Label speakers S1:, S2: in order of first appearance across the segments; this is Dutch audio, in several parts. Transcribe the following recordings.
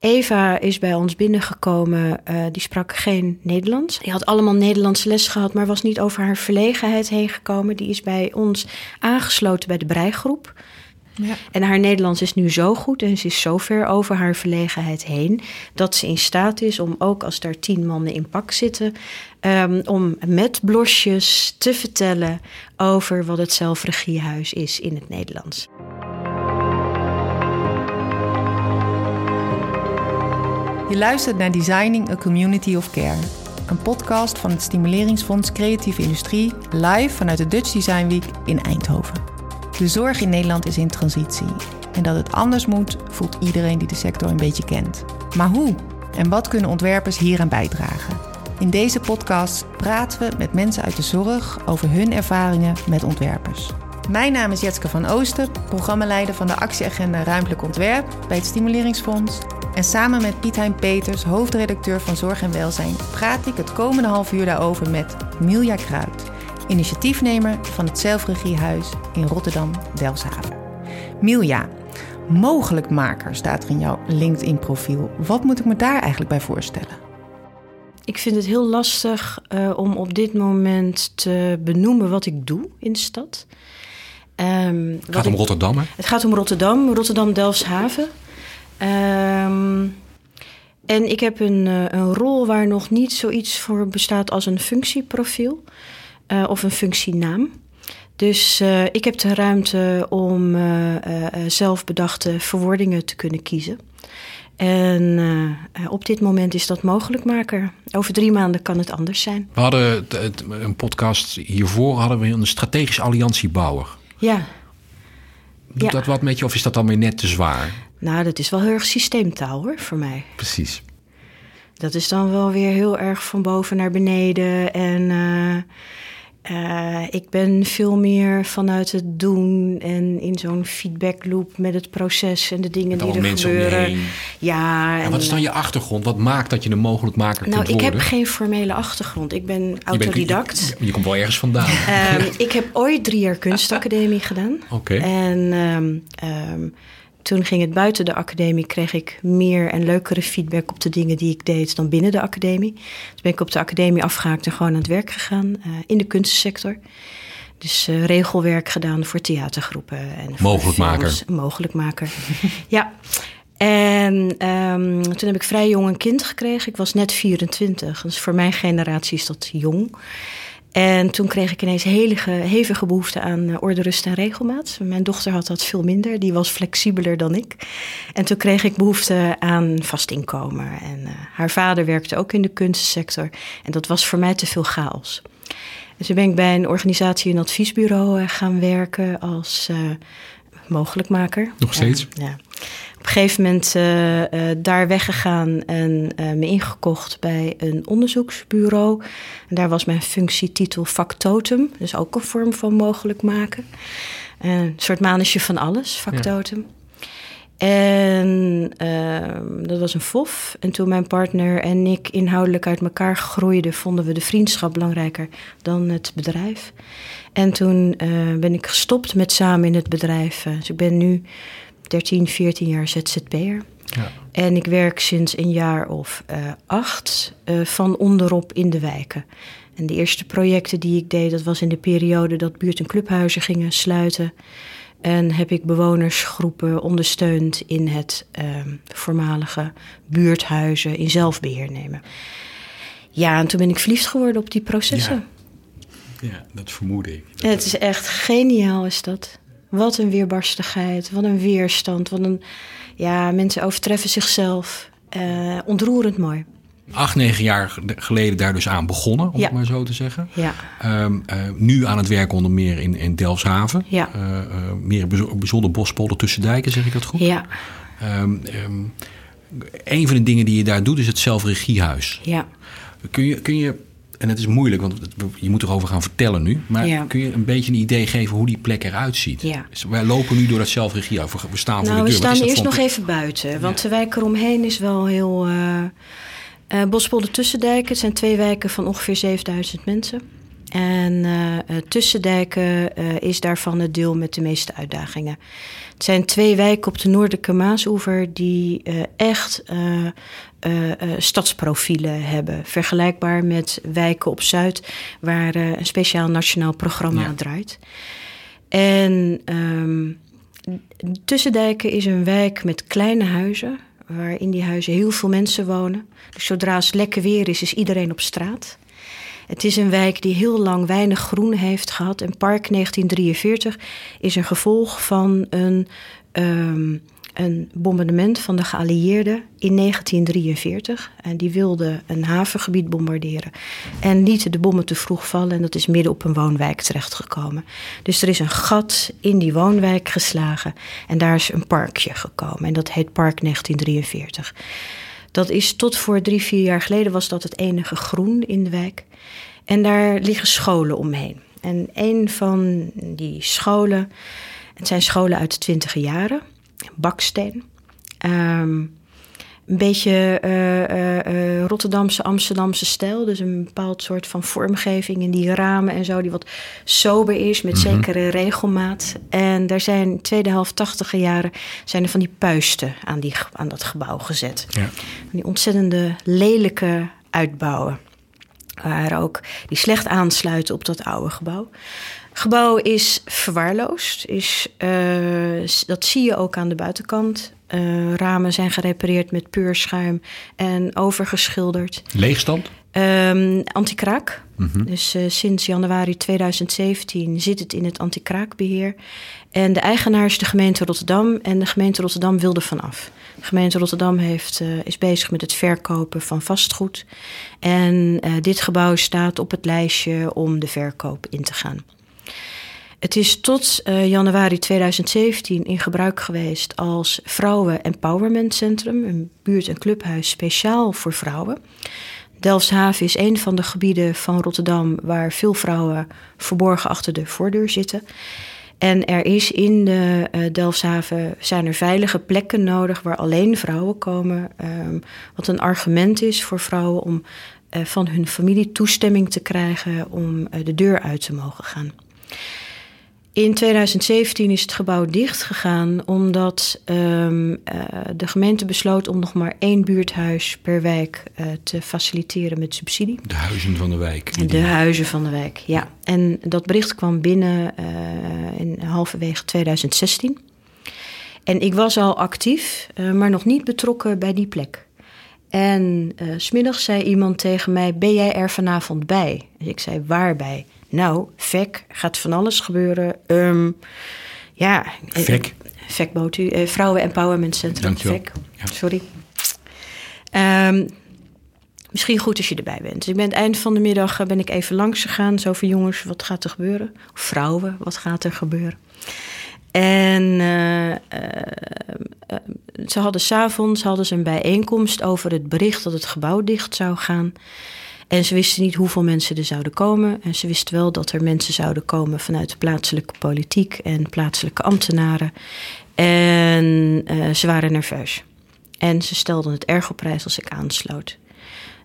S1: Eva is bij ons binnengekomen. Uh, die sprak geen Nederlands. Die had allemaal Nederlands les gehad, maar was niet over haar verlegenheid heen gekomen. Die is bij ons aangesloten bij de breigroep. Ja. En haar Nederlands is nu zo goed en ze is zo ver over haar verlegenheid heen dat ze in staat is om ook als daar tien mannen in pak zitten, um, om met blosjes te vertellen over wat het zelfregiehuis is in het Nederlands.
S2: Je luistert naar Designing a Community of Care, een podcast van het Stimuleringsfonds Creatieve Industrie, live vanuit de Dutch Design Week in Eindhoven. De zorg in Nederland is in transitie. En dat het anders moet, voelt iedereen die de sector een beetje kent. Maar hoe? En wat kunnen ontwerpers hieraan bijdragen? In deze podcast praten we met mensen uit de zorg over hun ervaringen met ontwerpers. Mijn naam is Jetske van Oosten, programmaleider van de actieagenda Ruimtelijk Ontwerp bij het Stimuleringsfonds en samen met Piet Peters, hoofdredacteur van Zorg en Welzijn, praat ik het komende half uur daarover met Milja Kruid, initiatiefnemer van het Zelfregiehuis in Rotterdam-Delfshaven. Milja, mogelijkmaker staat er in jouw LinkedIn-profiel. Wat moet ik me daar eigenlijk bij voorstellen?
S1: Ik vind het heel lastig uh, om op dit moment te benoemen wat ik doe in de stad.
S3: Um, het gaat om Rotterdam, hè?
S1: Het gaat om Rotterdam, Rotterdam-Delfshaven. Um, en ik heb een, uh, een rol waar nog niet zoiets voor bestaat als een functieprofiel uh, of een functienaam. Dus uh, ik heb de ruimte om zelfbedachte verwoordingen te kunnen kiezen. En op dit moment is dat mogelijkmaker. Over drie maanden kan het anders zijn.
S3: We hadden een podcast hiervoor hadden we een strategisch alliantiebouwer.
S1: Ja.
S3: Doet ja. dat wat met je of is dat dan weer net te zwaar?
S1: Nou, dat is wel heel erg systeemtaal hoor, voor mij.
S3: Precies.
S1: Dat is dan wel weer heel erg van boven naar beneden. En uh, uh, ik ben veel meer vanuit het doen en in zo'n feedback loop met het proces en de dingen die er gebeuren.
S3: Ja. En, en, wat is dan je achtergrond? Wat maakt dat je een mogelijkmaker
S1: nou,
S3: kunt worden?
S1: Nou, ik heb geen formele achtergrond. Ik ben autodidact.
S3: Je, je, je komt wel ergens vandaan.
S1: um, ik heb ooit drie jaar kunstacademie gedaan.
S3: Oké. Okay.
S1: En um, um, toen ging het buiten de academie, kreeg ik meer en leukere feedback op de dingen die ik deed dan binnen de academie. Dus ben ik op de academie afgehaakt en gewoon aan het werk gegaan uh, in de kunstsector. Dus uh, regelwerk gedaan voor theatergroepen. En
S3: Mogelijkmaker.
S1: Mogelijkmaker, ja. En um, toen heb ik vrij jong een kind gekregen. Ik was net 24, dus voor mijn generatie is dat jong. En toen kreeg ik ineens hele hevige behoefte aan uh, orde, rust en regelmaat. Mijn dochter had dat veel minder, die was flexibeler dan ik. En toen kreeg ik behoefte aan vast inkomen. En uh, haar vader werkte ook in de kunstsector. En dat was voor mij te veel chaos. En toen ben ik bij een organisatie, een adviesbureau uh, gaan werken als mogelijkmaker.
S3: Nog steeds?
S1: ja op een gegeven moment uh, uh, daar weggegaan en uh, me ingekocht bij een onderzoeksbureau. En daar was mijn functietitel factotum, dus ook een vorm van mogelijk maken. een soort manusje van alles, factotum. En ehm, dat was een fof. En toen mijn partner en ik inhoudelijk uit elkaar groeiden, vonden we de vriendschap belangrijker dan het bedrijf. En toen ben ik gestopt met samen in het bedrijf. dus ik ben nu 13, 14 jaar ZZP'er. Ja. En ik werk sinds een jaar of uh, acht uh, van onderop in de wijken. En de eerste projecten die ik deed, dat was in de periode dat buurt- en clubhuizen gingen sluiten. En heb ik bewonersgroepen ondersteund in het uh, voormalige buurthuizen in zelfbeheer nemen. Ja, en toen ben ik verliefd geworden op die processen.
S3: Ja, ja dat vermoedde ik.
S1: Dat het is echt geniaal, is dat. Wat een weerbarstigheid, wat een weerstand, wat een... Ja, mensen overtreffen zichzelf. Uh, ontroerend mooi.
S3: Acht, negen jaar geleden daar dus aan begonnen, om ja. het maar zo te zeggen.
S1: Ja.
S3: Um, uh, nu aan het werk onder meer in, in Delfshaven.
S1: Ja.
S3: Uh, meer bijzonder bospolder tussen dijken, zeg ik dat goed?
S1: Ja.
S3: Um, um, een van de dingen die je daar doet is het zelfregiehuis.
S1: Ja.
S3: Kun je, kun je en het is moeilijk, want je moet erover gaan vertellen nu. Maar
S1: ja.
S3: kun je een beetje een idee geven hoe die plek eruit ziet?
S1: Ja.
S3: Wij lopen nu door dat zelfregie. We staan
S1: nou,
S3: voor de
S1: deur.
S3: we
S1: staan eerst nog even buiten. Want ja. de wijk eromheen is wel heel... Uh, uh, Bospolder Tussendijk. Het zijn twee wijken van ongeveer 7000 mensen. En uh, Tussendijken uh, is daarvan het deel met de meeste uitdagingen. Het zijn twee wijken op de noordelijke Maasoever die uh, echt stadsprofielen hebben. Vergelijkbaar met wijken op Zuid, waar een speciaal nationaal programma ja. draait. En um, Tussendijken is een wijk met kleine huizen, waar in die huizen heel veel mensen wonen. Dus zodra het lekker weer is, is iedereen op straat. Het is een wijk die heel lang weinig groen heeft gehad. En Park 1943 is een gevolg van een, um, een bombardement van de geallieerden in 1943. En die wilden een havengebied bombarderen. En lieten de bommen te vroeg vallen. En dat is midden op een woonwijk terechtgekomen. Dus er is een gat in die woonwijk geslagen. En daar is een parkje gekomen. En dat heet Park 1943. Dat is tot voor drie, vier jaar geleden was dat het enige groen in de wijk. En daar liggen scholen omheen. En een van die scholen, het zijn scholen uit de twintige jaren, baksteen. Um, een beetje uh, uh, Rotterdamse, Amsterdamse stijl. Dus een bepaald soort van vormgeving in die ramen en zo, die wat sober is, met mm zekere regelmaat. En daar zijn tweede helft tachtige jaren zijn er van die puisten aan, die, aan dat gebouw gezet. Ja. Die ontzettende lelijke uitbouwen. Waar ook die slecht aansluiten op dat oude gebouw. Het gebouw is verwaarloosd. Is, uh, dat zie je ook aan de buitenkant. Uh, ramen zijn gerepareerd met puurschuim en overgeschilderd.
S3: Leegstand?
S1: Um, antikraak. Mm -hmm. Dus uh, sinds januari 2017 zit het in het antikraakbeheer. En de eigenaar is de gemeente Rotterdam. En de gemeente Rotterdam wil er vanaf. De gemeente Rotterdam heeft, uh, is bezig met het verkopen van vastgoed. En dit gebouw staat op het lijstje om de verkoop in te gaan. Het is tot uh, januari 2017 in gebruik geweest als vrouwen empowerment centrum, een buurt- en clubhuis speciaal voor vrouwen. Delfshaven is een van de gebieden van Rotterdam waar veel vrouwen verborgen achter de voordeur zitten. En er is in de uh, Delfshaven zijn er veilige plekken nodig waar alleen vrouwen komen. Um, wat een argument is voor vrouwen om uh, van hun familie toestemming te krijgen om de deur uit te mogen gaan. In 2017 is het gebouw dicht gegaan omdat um, uh, de gemeente besloot om nog maar één buurthuis per wijk uh, te faciliteren met subsidie.
S3: De huizen van de wijk.
S1: De huizen van de wijk, ja. En dat bericht kwam binnen uh, in halverwege 2016. En ik was al actief, maar nog niet betrokken bij die plek. En smiddags zei iemand tegen mij: Ben jij er vanavond bij? Dus ik zei: Waarbij? Nou, VEC gaat van alles gebeuren. Um, ja.
S3: VEC?
S1: VEC uh, Vrouwen Empowerment Centrum.
S3: Dankjewel.
S1: VEC. Ja. Sorry. Um, misschien goed als je erbij bent. Dus ik ben het eind van de middag ben ik even langs gegaan. Zo van jongens, wat gaat er gebeuren? Vrouwen, wat gaat er gebeuren? En uh, uh, uh, ze hadden s'avonds hadden ze een bijeenkomst over het bericht dat het gebouw dicht zou gaan. En ze wisten niet hoeveel mensen er zouden komen. En ze wisten wel dat er mensen zouden komen vanuit de plaatselijke politiek en plaatselijke ambtenaren. En uh, ze waren nerveus. En ze stelden het erg op prijs als ik aansloot.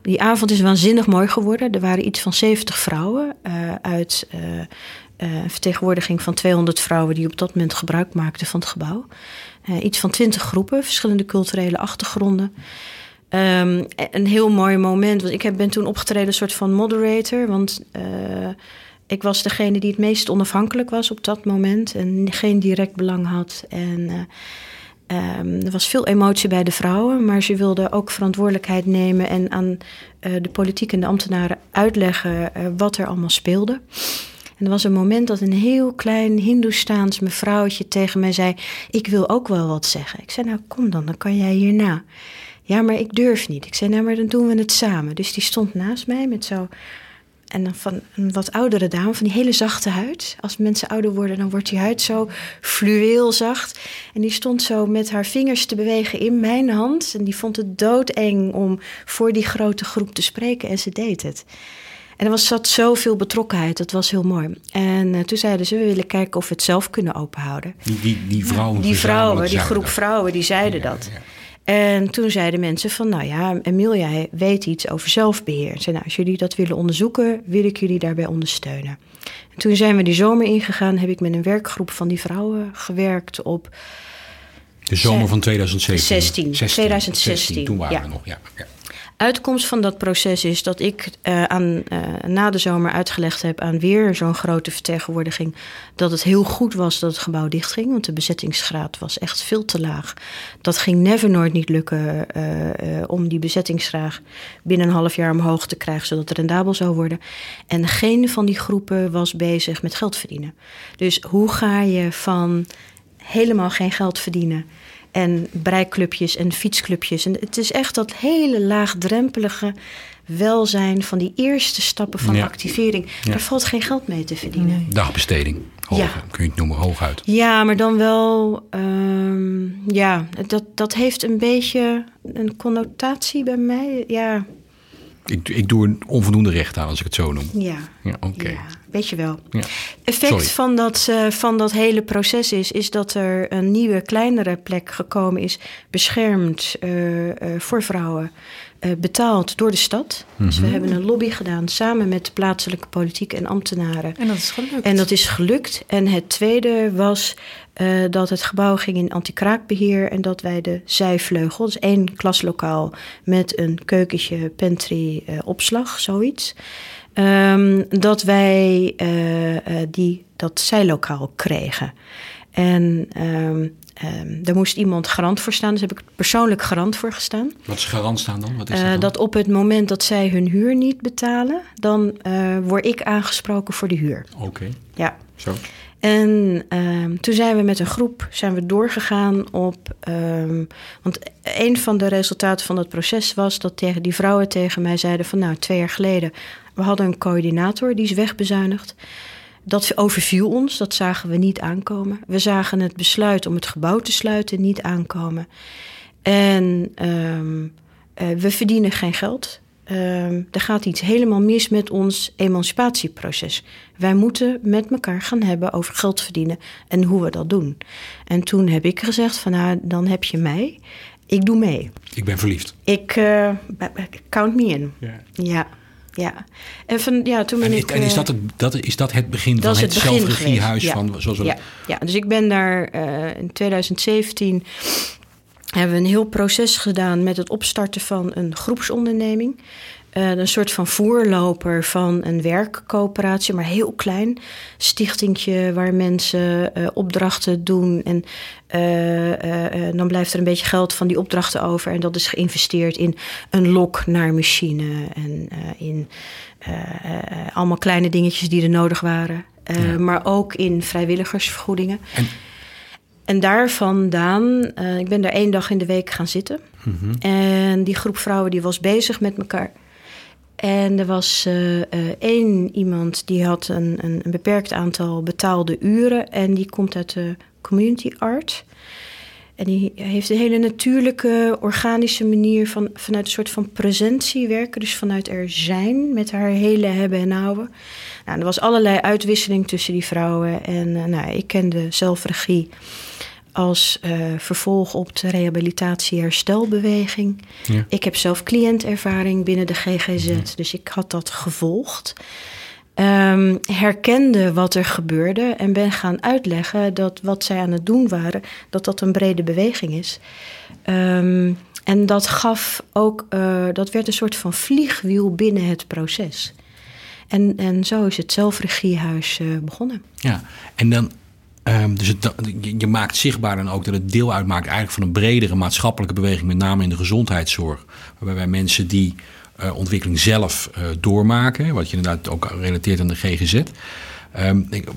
S1: Die avond is waanzinnig mooi geworden. Er waren iets van 70 vrouwen uh, uit uh, een vertegenwoordiging van 200 vrouwen die op dat moment gebruik maakten van het gebouw. iets van 20 groepen, verschillende culturele achtergronden. Um, een heel mooi moment. Want ik heb, ben toen opgetreden, een soort van moderator. Want uh, ik was degene die het meest onafhankelijk was op dat moment. En geen direct belang had. En uh, um, er was veel emotie bij de vrouwen. Maar ze wilden ook verantwoordelijkheid nemen. En aan uh, de politiek en de ambtenaren uitleggen wat er allemaal speelde. En er was een moment dat een heel klein Hindoestaans mevrouwtje tegen mij zei: Ik wil ook wel wat zeggen. Ik zei: Nou, kom dan, dan kan jij hierna. Ja, maar ik durf niet. Ik zei, nou, maar dan doen we het samen. Dus die stond naast mij met zo... En dan van een wat oudere dame, van die hele zachte huid. Als mensen ouder worden, dan wordt die huid zo fluweelzacht. En die stond zo met haar vingers te bewegen in mijn hand. En die vond het doodeng om voor die grote groep te spreken. En ze deed het. En er was, zat zoveel betrokkenheid, dat was heel mooi. En uh, toen zeiden ze, we willen kijken of we het zelf kunnen openhouden.
S3: Die, die, die vrouwen?
S1: Die vrouwen, die groep vrouwen, die zeiden ja, dat. Ja. En toen zeiden mensen van, nou ja, Emiel, jij weet iets over zelfbeheer. Zei, nou, als jullie dat willen onderzoeken, wil ik jullie daarbij ondersteunen. En toen zijn we die zomer ingegaan, heb ik met een werkgroep van die vrouwen gewerkt op...
S3: De zomer van 2017?
S1: 16, 2016.
S3: Toen waren
S1: ja.
S3: we nog, ja. ja.
S1: Uitkomst van dat proces is dat ik uh, aan, uh, na de zomer uitgelegd heb aan weer zo'n grote vertegenwoordiging dat het heel goed was dat het gebouw dichtging, want de bezettingsgraad was echt veel te laag. Dat ging never nooit niet lukken uh, om die bezettingsgraad binnen een half jaar omhoog te krijgen, zodat het rendabel zou worden. En geen van die groepen was bezig met geld verdienen. Dus hoe ga je van helemaal geen geld verdienen en breiklubjes en fietsclubjes. En het is echt dat hele laagdrempelige welzijn van die eerste stappen van
S3: Ja.
S1: activering.
S3: Ja.
S1: Daar valt geen geld mee te verdienen.
S3: Dagbesteding. Hoog,
S1: Ja.
S3: Kun je het noemen, hooguit.
S1: Ja, maar dan wel, ehm, ja, dat, dat heeft een beetje een connotatie bij mij. Ja,
S3: Ik, ik doe er onvoldoende recht aan als ik het zo noem.
S1: ja.
S3: Ja, oké.
S1: Ja, weet je wel.
S3: Ja.
S1: Effect
S3: Sorry.
S1: van dat, eh, van dat hele proces is, is dat er een nieuwe, kleinere plek gekomen is, beschermd eh, eh, voor vrouwen, eh, betaald door de stad. Dus
S3: Mhm.
S1: we hebben een lobby gedaan samen met de plaatselijke politiek en ambtenaren.
S2: En dat is gelukt.
S1: En dat is gelukt. En het tweede was eh, dat het gebouw ging in anti-kraakbeheer en dat wij de zijvleugel, dus één klaslokaal met een keukentje, pantry, eh, opslag, zoiets. Ehm, dat wij eh, die, dat zijlokaal kregen. En ehm, ehm, daar moest iemand garant voor staan, dus heb ik persoonlijk garant voor gestaan.
S3: Wat is garant staan dan? Wat is
S1: Eh,
S3: dat, dan?
S1: dat op het moment dat zij hun huur niet betalen, dan word ik aangesproken voor de huur.
S3: Oké,
S1: Ja.
S3: zo.
S1: En toen zijn we met een groep zijn we doorgegaan op. want een van de resultaten van dat proces was dat tegen die vrouwen tegen mij zeiden: van nou, twee jaar geleden, we hadden een coördinator, die is wegbezuinigd. Dat overviel ons, dat zagen we niet aankomen. We zagen het besluit om het gebouw te sluiten niet aankomen. En ehm, eh, we verdienen geen geld. Ehm, er gaat iets helemaal mis met ons emancipatieproces. Wij moeten met elkaar gaan hebben over geld verdienen en hoe we dat doen. En toen heb ik gezegd van nou, dan heb je mij. Ik doe mee.
S3: Ik ben verliefd.
S1: Ik eh, count me in.
S3: Ja.
S1: Ja, ja. En, van, ja, toen ben
S3: En,
S1: ik,
S3: en is,
S1: eh,
S3: dat het, dat, is dat het begin
S1: dat
S3: van het, zelfregiehuis?
S1: geweest,
S3: Van, zoals we
S1: ja, ja, dus ik ben daar eh, in 2017 hebben we een heel proces gedaan met het opstarten van een groepsonderneming. Eh, een soort van voorloper van een werkcoöperatie, maar heel klein. Stichtingje waar mensen eh, opdrachten doen. En eh, dan blijft er een beetje geld van die opdrachten over. En dat is geïnvesteerd in een lok naar machine. En in allemaal kleine dingetjes die er nodig waren.
S3: Ja.
S1: Maar ook in vrijwilligersvergoedingen.
S3: En-
S1: En daar vandaan, ik ben daar één dag in de week gaan zitten.
S3: Mhm.
S1: En die groep vrouwen die was bezig met elkaar. En er was eh, eh, één iemand die had een, een, een beperkt aantal betaalde uren. En die komt uit de community art. En die heeft een hele natuurlijke, organische manier van vanuit een soort van presentie werken. Dus vanuit er zijn met haar hele hebben en houden. Nou, er was allerlei uitwisseling tussen die vrouwen. En eh, nou, ik kende zelfregie als eh, vervolg op de rehabilitatie-herstelbeweging.
S3: Ja.
S1: Ik heb zelf cliëntervaring binnen de GGZ, dus ik had dat gevolgd. Ehm, herkende wat er gebeurde en ben gaan uitleggen dat wat zij aan het doen waren, dat dat een brede beweging is. Ehm, en dat gaf ook, eh, dat werd een soort van vliegwiel binnen het proces. En, en zo is het zelfregiehuis eh, begonnen.
S3: Ja, en dan, ehm, dus het, je, maakt zichtbaar dan ook dat het deel uitmaakt eigenlijk van een bredere maatschappelijke beweging, met name in de gezondheidszorg, waarbij wij mensen die eh, ontwikkeling zelf eh, doormaken, wat je inderdaad ook relateert aan de GGZ. Ehm, ik-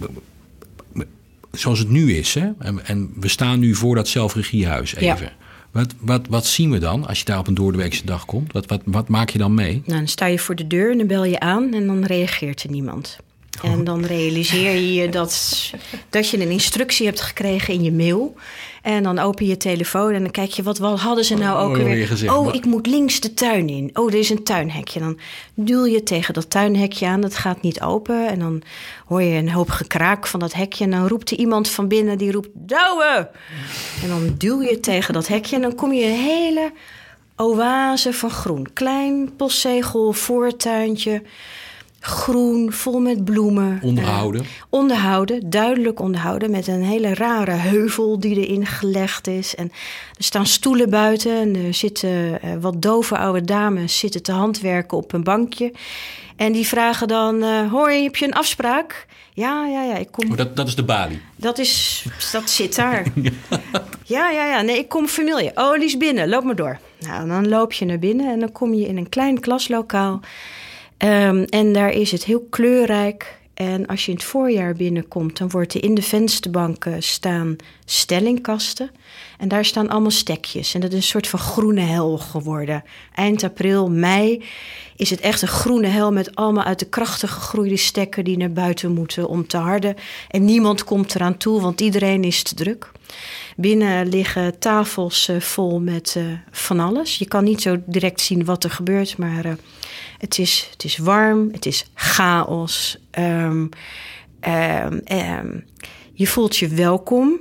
S3: zoals het nu is, hè? En, en we staan nu voor dat zelfregiehuis
S1: Ja.
S3: even. Wat, wat, wat zien we dan als je daar op een doordeweekse dag komt? Wat, wat, wat maak je dan mee?
S1: Nou, dan sta je voor de deur en dan bel je aan en dan reageert er niemand. En dan realiseer je je dat, dat je een instructie hebt gekregen in je mail. En dan open je je telefoon en dan kijk je, wat, wat hadden ze nou ook
S3: Oh,
S1: weer?
S3: gezegd,
S1: oh,
S3: maar-
S1: ik moet links de tuin in. Oh, er is een tuinhekje. Dan duw je tegen dat tuinhekje aan, dat gaat niet open. En dan hoor je een hoop gekraak van dat hekje. En dan roept er iemand van binnen, die roept, douwe! En dan duw je tegen dat hekje en dan kom je een hele oase van groen. Klein postzegel, voortuintje, groen, vol met bloemen.
S3: Onderhouden.
S1: Eh, onderhouden, duidelijk onderhouden. Met een hele rare heuvel die erin gelegd is. En er staan stoelen buiten. En er zitten eh, wat dove oude dames zitten te handwerken op een bankje. En die vragen dan: eh, Hoi, heb je een afspraak? Ja, ja, ja, ik kom.
S3: Oh, dat, dat is de balie.
S1: Dat, is, dat zit daar. Ja, ja, ja. Nee, ik kom familie. Oh, die is binnen. Loop maar door. Nou, dan loop je naar binnen en dan kom je in een klein klaslokaal. Ehm, en daar is het heel kleurrijk. En als je in het voorjaar binnenkomt, dan wordt er in de vensterbanken staan stellingkasten. En daar staan allemaal stekjes. En dat is een soort van groene hel geworden. Eind april, mei is het echt een groene hel met allemaal uit de krachten gegroeide stekken die naar buiten moeten om te harden. En niemand komt eraan toe, want iedereen is te druk. Binnen liggen tafels eh, vol met eh, van alles. Je kan niet zo direct zien wat er gebeurt, maar eh, het, is, het is warm, het is chaos. Ehm, ehm, ehm, je voelt je welkom,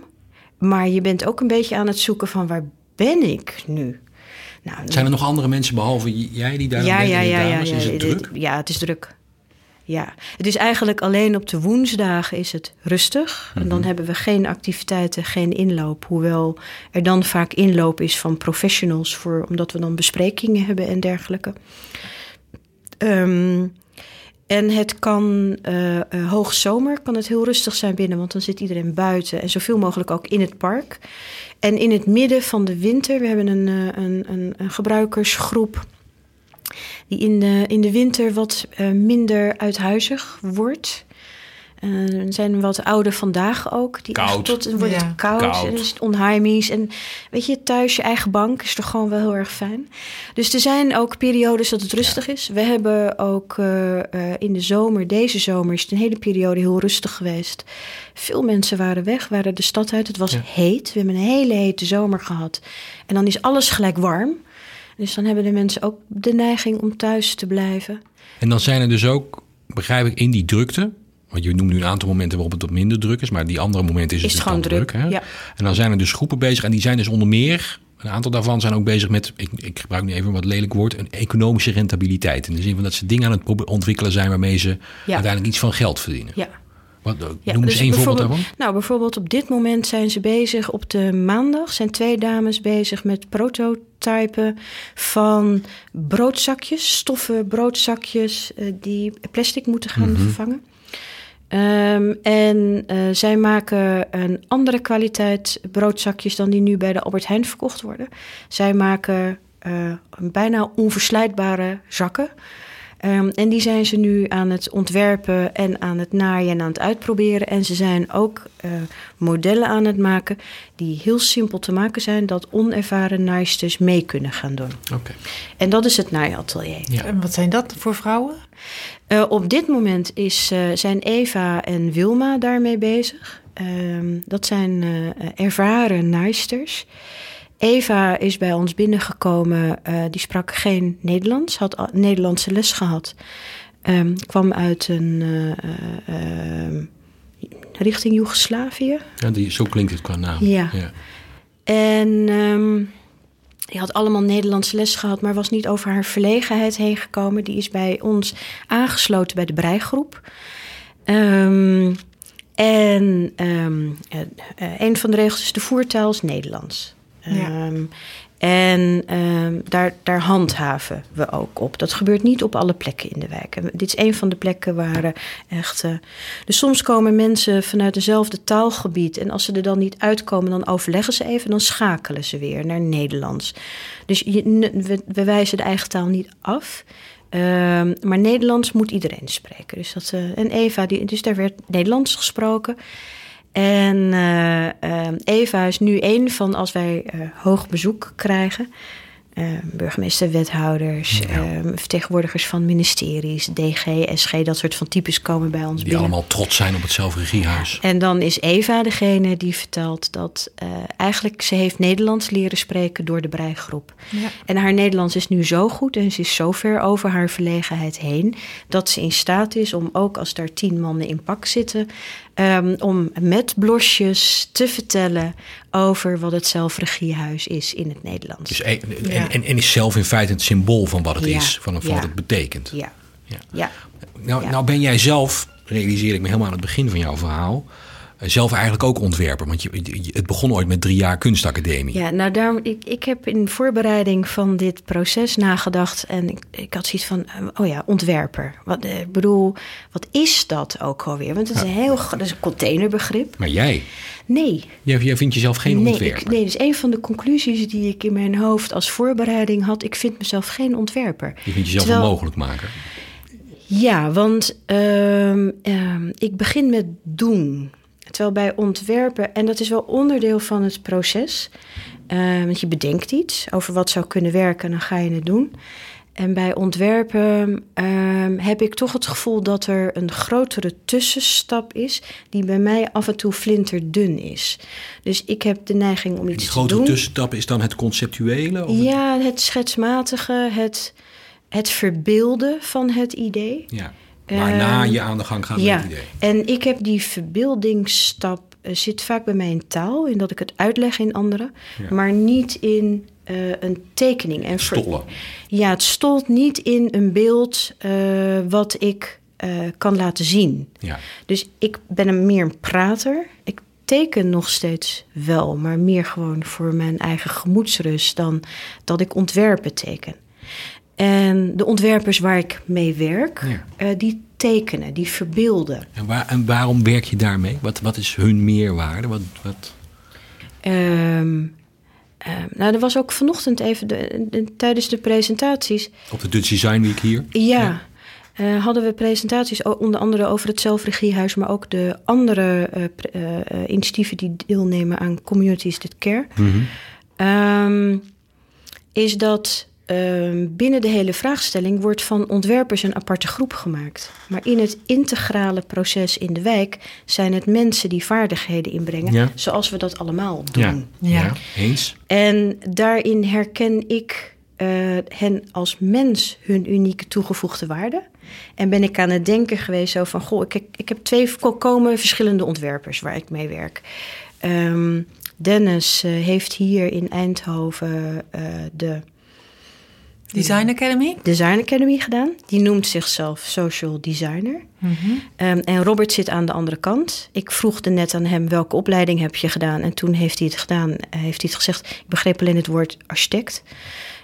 S1: maar je bent ook een beetje aan het zoeken van waar ben ik nu? Nou,
S3: Zijn er nog andere mensen behalve jij die daar
S1: ja,
S3: bent?
S1: ja, ja, ja, ja.
S3: Is het druk?
S1: Ja, het is druk. Ja, het is eigenlijk alleen op de woensdagen is het rustig. En
S3: Mhm.
S1: dan hebben we geen activiteiten, geen inloop. Hoewel er dan vaak inloop is van professionals, voor, omdat we dan besprekingen hebben en dergelijke. Ehm, en het kan uh, hoogzomer kan het heel rustig zijn binnen, want dan zit iedereen buiten en zoveel mogelijk ook in het park. En in het midden van de winter, we hebben een, uh, een, een, een gebruikersgroep die in de, in de winter wat minder uithuizig wordt. Uh, er zijn wat oude vandaag ook. Die
S3: koud.
S1: Tot, dan wordt ja. het koud, koud. en is het onheimisch. En weet je, thuis je eigen bank is toch gewoon wel heel erg fijn. Dus er zijn ook periodes dat het rustig ja. is. We hebben ook uh, uh, in de zomer, deze zomer, is het een hele periode heel rustig geweest. Veel mensen waren weg, waren de stad uit. Het was ja. heet. We hebben een hele hete zomer gehad. En dan is alles gelijk warm. Dus dan hebben de mensen ook de neiging om thuis te blijven.
S3: En dan zijn er dus ook, begrijp ik, in die drukte. Want je noemt nu een aantal momenten waarop het wat minder druk is. Maar die andere momenten is,
S1: is
S3: het,
S1: het gewoon druk.
S3: druk hè?
S1: Ja.
S3: En dan zijn er dus groepen bezig. En die zijn dus onder meer, een aantal daarvan zijn ook bezig met, ik, ik gebruik nu even een wat lelijk woord, een economische rentabiliteit. In de zin van dat ze dingen aan het ontwikkelen zijn waarmee ze ja. uiteindelijk iets van geld verdienen.
S1: Ja.
S3: Wat, ja, noem eens dus één voorbeeld daarvan.
S1: Nou, bijvoorbeeld op dit moment zijn ze bezig, op de maandag zijn twee dames bezig met prototypen van broodzakjes, stoffen broodzakjes uh, die plastic moeten gaan mm-hmm. vervangen. Um, en uh, zij maken een andere kwaliteit broodzakjes dan die nu bij de Albert Heijn verkocht worden. Zij maken uh, bijna onverslijtbare zakken. Um, en die zijn ze nu aan het ontwerpen en aan het naaien en aan het uitproberen. En ze zijn ook uh, modellen aan het maken die heel simpel te maken zijn, dat onervaren naaisters mee kunnen gaan doen.
S3: Okay.
S1: En dat is het naaiatelier.
S2: Ja. En wat zijn dat voor vrouwen?
S1: Uh, op dit moment is, uh, zijn Eva en Wilma daarmee bezig. Um, dat zijn ervaren naaisters. Eva is bij ons binnengekomen. Uh, die sprak geen Nederlands, had Nederlandse les gehad. Um, kwam uit een uh, uh, richting Joegoslavië.
S3: Ja, die, zo klinkt het qua naam.
S1: Ja. ja. En um, die had allemaal Nederlandse les gehad, maar was niet over haar verlegenheid heen gekomen. Die is bij ons aangesloten bij de breigroep. Um, en um, een van de regels is de voertaal is Nederlands. Um, en um, daar, daar handhaven we ook op. Dat gebeurt niet op alle plekken in de wijk. Dit is een van de plekken waar echt. Uh, dus soms komen mensen vanuit dezelfde taalgebied. En als ze er dan niet uitkomen, dan overleggen ze even. Dan schakelen ze weer naar Nederlands. Dus je, we, wijzen de eigen taal niet af. Um, maar Nederlands moet iedereen spreken. Dus dat, uh, en Eva, die, dus daar werd Nederlands gesproken. En uh, uh, Eva is nu een van, als wij uh, hoog bezoek krijgen, uh, burgemeester, wethouders, ja. uh, vertegenwoordigers van ministeries, DG, SG, dat soort van types komen bij ons
S3: die
S1: binnen.
S3: allemaal trots zijn op het zelfregiehuis.
S1: En dan is Eva degene die vertelt dat uh, eigenlijk ze heeft Nederlands leren spreken door de breigroep. Ja. En haar Nederlands is nu zo goed en ze is zo ver over haar verlegenheid heen dat ze in staat is om ook als daar tien mannen in pak zitten, um, om met blosjes te vertellen over wat het zelfregiehuis is in het Nederlands.
S3: Dus, en, en, en, is zelf in feite het symbool van wat het is, van, van wat het betekent.
S1: Ja.
S3: Ja. Nou, nou ben jij zelf, realiseer ik me helemaal aan het begin van jouw verhaal, zelf eigenlijk ook ontwerper. Want je, het begon ooit met drie jaar kunstacademie.
S1: Ja, nou daarom, ik, ik heb in voorbereiding van dit proces nagedacht en ik, ik had zoiets van, eh, oh ja, ontwerper. Wat, eh, ik bedoel, wat is dat ook alweer? Want het is een heel, dat is een containerbegrip.
S3: Maar jij,
S1: Nee,
S3: jij, jij vindt jezelf geen
S1: nee,
S3: ontwerper.
S1: ik, nee, dus een van de conclusies die ik in mijn hoofd als voorbereiding had, ik vind mezelf geen ontwerper.
S3: Je vindt jezelf
S1: Terwijl-
S3: een mogelijkmaker.
S1: Ja, want ehm, ehm, ik begin met doen. Terwijl bij ontwerpen, en dat is wel onderdeel van het proces. eh, want je bedenkt iets over wat zou kunnen werken en dan ga je het doen. En bij ontwerpen ehm, heb ik toch het gevoel dat er een grotere tussenstap is, die bij mij af en toe flinterdun is. Dus ik heb de neiging om iets
S3: die
S1: te
S3: grote
S1: doen.
S3: tussenstap is dan het conceptuele? Of
S1: Ja, het schetsmatige, het, het verbeelden van het idee.
S3: ja. Waarna
S1: Ehm,
S3: je aan de gang gaat
S1: ja,
S3: met het idee.
S1: en ik heb die verbeeldingsstap eh, zit vaak bij mij in taal, in dat ik het uitleg in anderen,
S3: Ja.
S1: maar niet in eh, een tekening. En
S3: Stollen.
S1: Ja, het stolt niet in een beeld eh, wat ik kan laten zien.
S3: Ja.
S1: Dus ik ben een meer een prater. Ik teken nog steeds wel, maar meer gewoon voor mijn eigen gemoedsrust dan dat ik ontwerpen teken. En de ontwerpers waar ik mee werk,
S3: Ja.
S1: eh, die tekenen, die verbeelden.
S3: En, waar, en waarom werk je daarmee? Wat, wat is hun meerwaarde? Wat, wat...
S1: Ehm, ehm, nou, er was ook vanochtend even de, de- tijdens de presentaties.
S3: Op de Dutch Design Week hier?
S1: Ja, eh, hadden we presentaties onder andere over het zelfregiehuis, maar ook de andere eh, initiatieven die deelnemen aan Communities That Care.
S3: Mhm.
S1: Ehm, is dat ehm, binnen de hele vraagstelling wordt van ontwerpers een aparte groep gemaakt. Maar in het integrale proces in de wijk zijn het mensen die vaardigheden inbrengen,
S3: Ja.
S1: zoals we dat allemaal doen.
S3: Ja.
S2: Ja.
S3: ja, eens.
S1: En daarin herken ik eh, hen als mens hun unieke toegevoegde waarde. En ben ik aan het denken geweest zo van... goh, ik, ik heb twee volkomen verschillende ontwerpers waar ik mee werk. Ehm, Dennis eh, heeft hier in Eindhoven eh, de
S2: Design Academy?
S1: Design Academy gedaan. Die noemt zichzelf social designer. Ehm, en Robert zit aan de andere kant. Ik vroeg er net aan hem welke opleiding heb je gedaan. En toen heeft hij het gedaan. eh, heeft hij het gezegd. Ik begreep alleen het woord architect.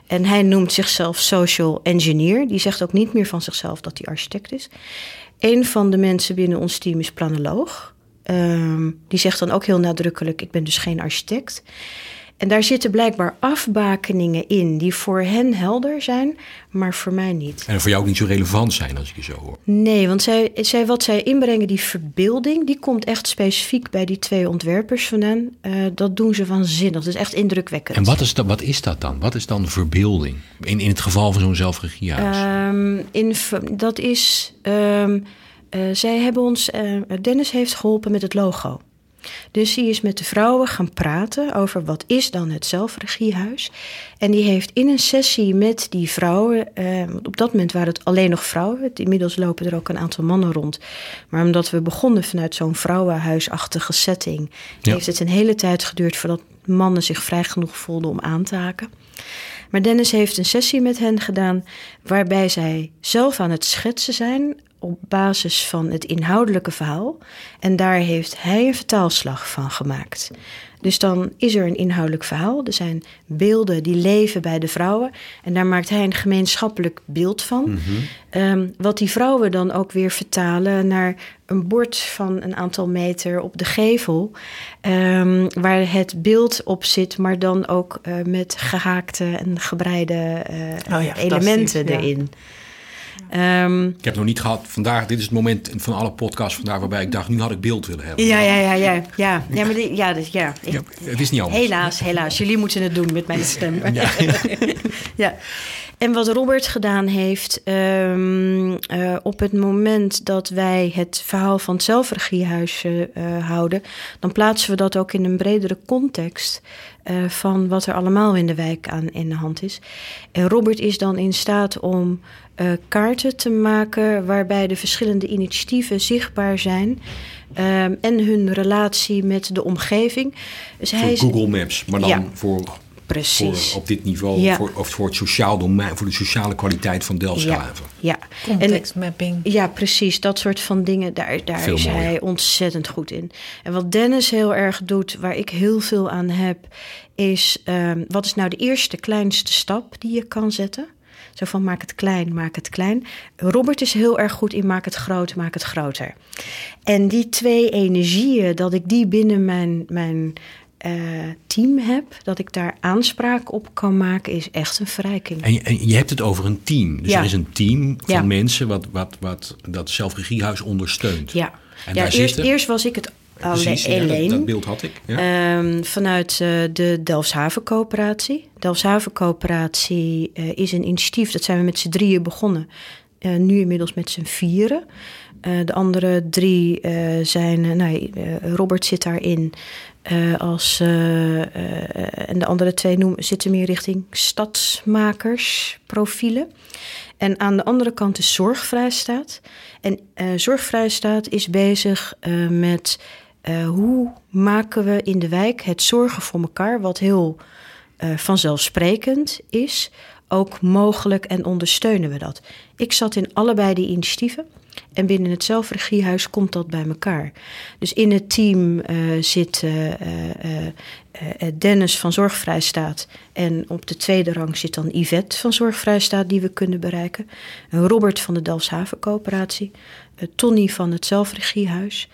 S1: En hij noemt zichzelf social engineer. Die zegt ook niet meer van zichzelf dat hij architect is. Een van de mensen binnen ons team is planoloog. Ehm, die zegt dan ook heel nadrukkelijk: Ik ben dus geen architect. En daar zitten blijkbaar afbakeningen in die voor hen helder zijn, maar voor mij niet.
S3: En voor jou ook niet zo relevant zijn als ik je zo hoor.
S1: Nee, want zij, zij, wat zij inbrengen, die verbeelding, die komt echt specifiek bij die twee ontwerpers vandaan. Eh, dat doen ze waanzinnig. Dat is echt indrukwekkend.
S3: En wat is, dat, wat is dat dan? Wat is dan verbeelding? In, in het geval van zo'n zelfregiehuis.
S1: In, dat is. ehm, eh, zij hebben ons. eh, Dennis heeft geholpen met het logo. Dus die is met de vrouwen gaan praten over wat is dan het zelfregiehuis. En die heeft in een sessie met die vrouwen, eh, op dat moment waren het alleen nog vrouwen. Inmiddels lopen er ook een aantal mannen rond. Maar omdat we begonnen vanuit zo'n vrouwenhuisachtige setting,
S3: Ja.
S1: heeft het een hele tijd geduurd voordat mannen zich vrij genoeg voelden om aan te haken. Maar Dennis heeft een sessie met hen gedaan waarbij zij zelf aan het schetsen zijn op basis van het inhoudelijke verhaal. En daar heeft hij een vertaalslag van gemaakt. Dus dan is er een inhoudelijk verhaal. Er zijn beelden die leven bij de vrouwen. En daar maakt hij een gemeenschappelijk beeld van. Ehm, wat die vrouwen dan ook weer vertalen naar een bord van een aantal meter op de gevel. ehm, waar het beeld op zit, maar dan ook eh, met gehaakte en gebreide eh,
S2: Oh ja,
S1: elementen
S2: ja.
S1: Ehm,
S3: Ik heb nog niet gehad, vandaag, dit is het moment van alle podcasts vandaag waarbij ik dacht, nu had ik beeld willen hebben.
S1: ja, ja, ja, ja, ja. Ja, maar die, ja, dus, ja. Ik-
S3: Ja, het is niet anders.
S1: Helaas, helaas. Jullie moeten het doen met mijn stem. Ja. En wat Robert gedaan heeft, ehm, eh, op het moment dat wij het verhaal van het zelfregiehuis eh, eh, houden, dan plaatsen we dat ook in een bredere context eh, van wat er allemaal in de wijk aan in de hand is. En Robert is dan in staat om eh, kaarten te maken waarbij de verschillende initiatieven zichtbaar zijn. ehm, en hun relatie met de omgeving. Dus hij is
S3: Google Maps, maar dan
S1: Ja.
S3: voor, voor
S1: precies.
S3: op dit niveau,
S1: Ja.
S3: voor, of voor het sociaal domein, voor de sociale kwaliteit van Delfshaven.
S1: Ja, en,
S2: Contextmapping.
S1: ja, precies. Dat soort van dingen, daar, daar
S3: Veel
S1: is
S3: mooier.
S1: hij ontzettend goed in. En wat Dennis heel erg doet, waar ik heel veel aan heb, is ehm, wat is nou de eerste kleinste stap die je kan zetten? Zo van maak het klein, maak het klein. Robert is heel erg goed in maak het groot, maak het groter. En die twee energieën, dat ik die binnen mijn, mijn eh, team heb, dat ik daar aanspraak op kan maken, is echt een verrijking.
S3: En, je- en je hebt het over een team. Dus
S1: Ja.
S3: er is een team van
S1: Ja.
S3: mensen wat, wat, wat dat zelfregiehuis ondersteunt.
S1: Ja,
S3: En
S1: ja eerst,
S3: zitten-
S1: eerst was ik het alleen.
S3: Precies, ja, dat, dat beeld had ik. Ja.
S1: Ehm, vanuit eh, de Delfshaven Coöperatie. Delfshaven Coöperatie eh, is een initiatief, dat zijn we met z'n drieën begonnen. Eh, nu inmiddels met z'n vieren. De andere drie zijn, nou, Robert zit daarin als, en de andere twee noemen, zitten meer richting stadsmakersprofielen. En aan de andere kant is Zorgvrijstaat. En Zorgvrijstaat is bezig met eh, hoe maken we in de wijk het zorgen voor elkaar, wat heel eh, vanzelfsprekend is, ook mogelijk en ondersteunen we dat. Ik zat in allebei die initiatieven. En binnen het zelfregiehuis komt dat bij elkaar. Dus in het team eh, zit Dennis van Zorgvrijstaat. En op de tweede rang zit dan Yvette van Zorgvrijstaat, die we kunnen bereiken. En Robert van de Delfshaven Coöperatie. Tony van het Zelfregiehuis.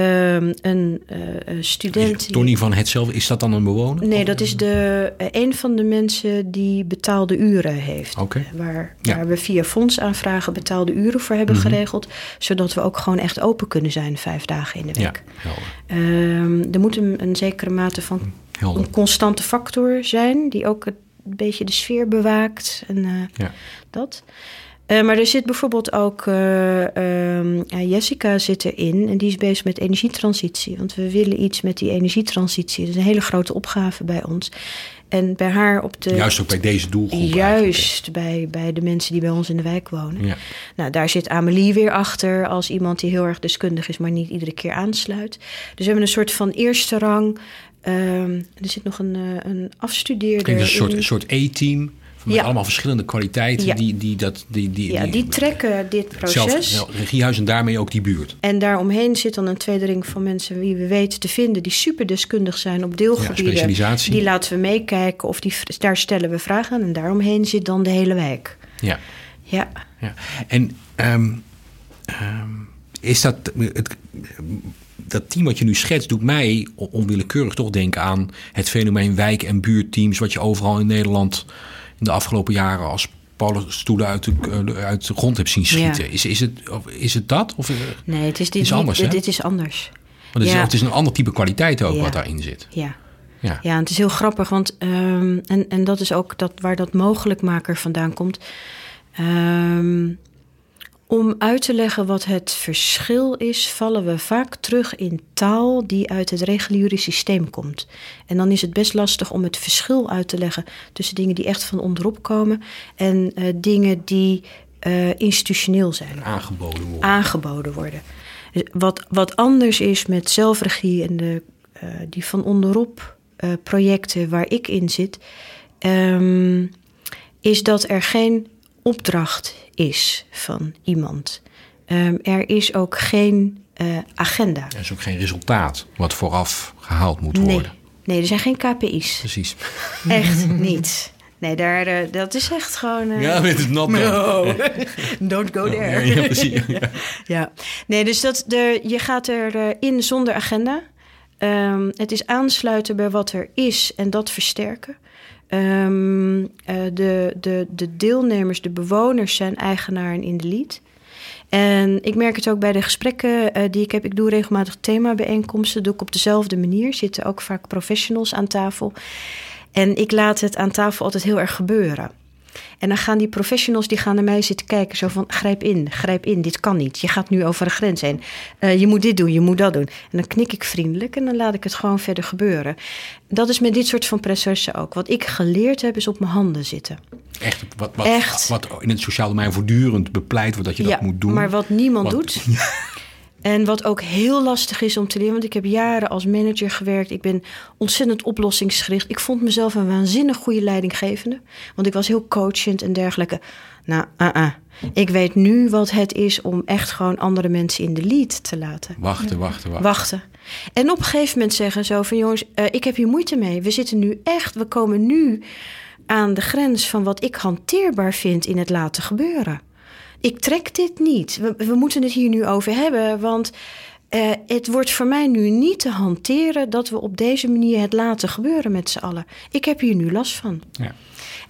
S1: Ehm, een eh, eh, student.
S3: Tony van hetzelfde, is dat dan een bewoner?
S1: Nee, dat is de, eh, een van de mensen die betaalde uren heeft.
S3: Oké.
S1: Waar,
S3: Ja.
S1: waar we via fondsaanvragen betaalde uren voor hebben
S3: Mhm.
S1: geregeld. Zodat we ook gewoon echt open kunnen zijn vijf dagen in de
S3: Ja,
S1: week.
S3: helder.
S1: Ehm, er moet een, een zekere mate van
S3: helder.
S1: een constante factor zijn. Die ook een beetje de sfeer bewaakt. En eh,
S3: Ja.
S1: dat. Eh, maar er zit bijvoorbeeld ook eh, ehm, ja, Jessica zit erin en die is bezig met energietransitie. Want we willen iets met die energietransitie. Dat is een hele grote opgave bij ons. En bij haar op de.
S3: Juist ook bij deze doelgroep.
S1: Juist bij, bij de mensen die bij ons in de wijk wonen.
S3: eigenlijk,
S1: Nou, daar zit Amelie weer achter als iemand die heel erg deskundig is, maar niet iedere keer aansluit. Dus we hebben een soort van eerste rang. Ehm, er zit nog een, eh, een
S3: Ja.
S1: afstudeerder.
S3: Klinkt als een soort,
S1: in.
S3: een soort E-team. Met
S1: Ja.
S3: allemaal verschillende kwaliteiten.
S1: Ja.
S3: Die, die, dat, die, die,
S1: ja, die trekken dit
S3: zelf,
S1: proces.
S3: ja, regiehuis en daarmee ook die buurt.
S1: En daaromheen zit dan een tweede ring van mensen wie we weten te vinden, die super deskundig zijn op
S3: Ja,
S1: deelgebieden.
S3: specialisatie.
S1: die laten we meekijken of die, daar stellen we vragen aan. En daaromheen zit dan de hele wijk.
S3: Ja.
S1: Ja,
S3: Ja. En ehm, ehm, is dat het, dat team wat je nu schetst, doet mij on- onwillekeurig toch denken aan het fenomeen wijk- en buurtteams, wat je overal in Nederland de afgelopen jaren als stoelen uit de, eh, uit de grond hebt zien schieten.
S1: Ja.
S3: Is, is, het, is het dat? Of, eh,
S1: nee, het is dit,
S3: Is anders,
S1: niet, dit is anders.
S3: want het,
S1: Ja.
S3: is, het is een ander type kwaliteit ook
S1: Ja.
S3: wat daarin zit.
S1: Ja.
S3: Ja.
S1: Ja, en het is heel grappig, want ehm, en, en dat is ook dat, waar dat mogelijkmaker vandaan komt. Ehm, om uit te leggen wat het verschil is, vallen we vaak terug in taal die uit het reguliere systeem komt. En dan is het best lastig om het verschil uit te leggen tussen dingen die echt van onderop komen en eh, dingen die eh, institutioneel zijn
S3: Aangeboden worden.
S1: aangeboden worden. Dus Wat, wat anders is met zelfregie en de, eh, die van onderop projecten waar ik in zit, ehm, is dat er geen opdracht is van iemand. Ehm, er is ook geen eh, agenda.
S3: Er is ook geen resultaat wat vooraf gehaald moet
S1: Nee.
S3: worden.
S1: nee, er zijn geen KPI's.
S3: Precies.
S1: Echt niet. Nee, daar, eh, dat is echt gewoon. eh,
S3: Ja, met het nat.
S1: No, don't go there.
S3: ja, precies. Ja.
S1: Ja, nee, dus dat de, je gaat erin in zonder agenda. Ehm, het is aansluiten bij wat er is en dat versterken. Eh, de, de, de deelnemers, de bewoners zijn eigenaren in de lied. En ik merk het ook bij de gesprekken uh, die ik heb. Ik doe regelmatig themabijeenkomsten. Doe ik op dezelfde manier. Zitten ook vaak professionals aan tafel. En ik laat het aan tafel altijd heel erg gebeuren. En dan gaan die professionals die gaan naar mij zitten kijken. Zo van, grijp in, grijp in, dit kan niet. Je gaat nu over een grens heen. Uh, je moet dit doen, je moet dat doen. En dan knik ik vriendelijk en dan laat ik het gewoon verder gebeuren. Dat is met dit soort van processen ook. Wat ik geleerd heb, is op mijn handen zitten.
S3: Echt, wat, wat, Echt. wat in het sociaal domein voortdurend bepleit wordt dat je dat moet doen.
S1: maar wat niemand doet... En wat ook heel lastig is om te leren, want ik heb jaren als manager gewerkt. Ik ben ontzettend oplossingsgericht. Ik vond mezelf een waanzinnig goede leidinggevende, want ik was heel coachend en dergelijke. Nou, uh -uh. ik weet nu wat het is om echt gewoon andere mensen in de lead te laten.
S3: Wachten, wachten, wachten.
S1: Wachten. En op een gegeven moment zeggen zo van jongens, uh, ik heb hier moeite mee. We zitten nu echt, we komen nu aan de grens van wat ik hanteerbaar vind in het laten gebeuren ik trek dit niet. We, we moeten het hier nu over hebben, want uh, het wordt voor mij nu niet te hanteren dat we op deze manier het laten gebeuren met z'n allen. Ik heb hier nu last van. Ja.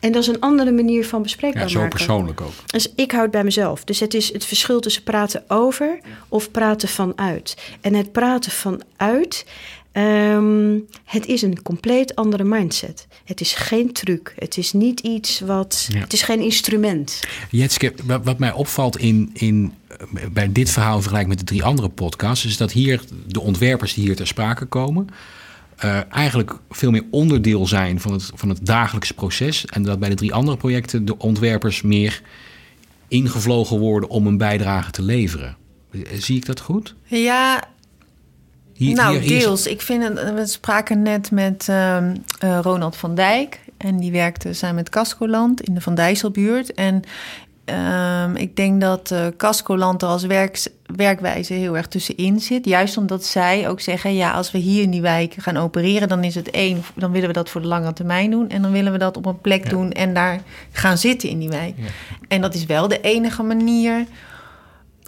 S1: En dat is een andere manier van bespreekbaar
S3: ja, zo persoonlijk ook.
S1: Dus ik houd bij mezelf. Dus het is het verschil tussen praten over of praten vanuit. En het praten vanuit, Um, het is een compleet andere mindset. Het is geen truc. Het is niet iets wat. Het is geen instrument.
S3: Jetske, wat mij opvalt in, in, bij dit verhaal vergelijk met de drie andere podcasts, is dat hier de ontwerpers die hier ter sprake komen. Uh, eigenlijk veel meer onderdeel zijn van het, van het dagelijkse proces. En dat bij de drie andere projecten de ontwerpers meer ingevlogen worden om een bijdrage te leveren. Zie ik dat goed?
S2: Ja, nou, deels. Ik vind het, we spraken net met uh, Ronald van Dijk. En die werkte samen met Cascoland in de Van Dijsselbuurt. En uh, ik denk dat uh, Cascoland er als werks, werkwijze heel erg tussenin zit. Juist omdat zij ook zeggen: ja, als we hier in die wijk gaan opereren, dan is het één, dan willen we dat voor de lange termijn doen. En dan willen we dat op een plek doen en daar gaan zitten in die wijk. Ja. En dat is wel de enige manier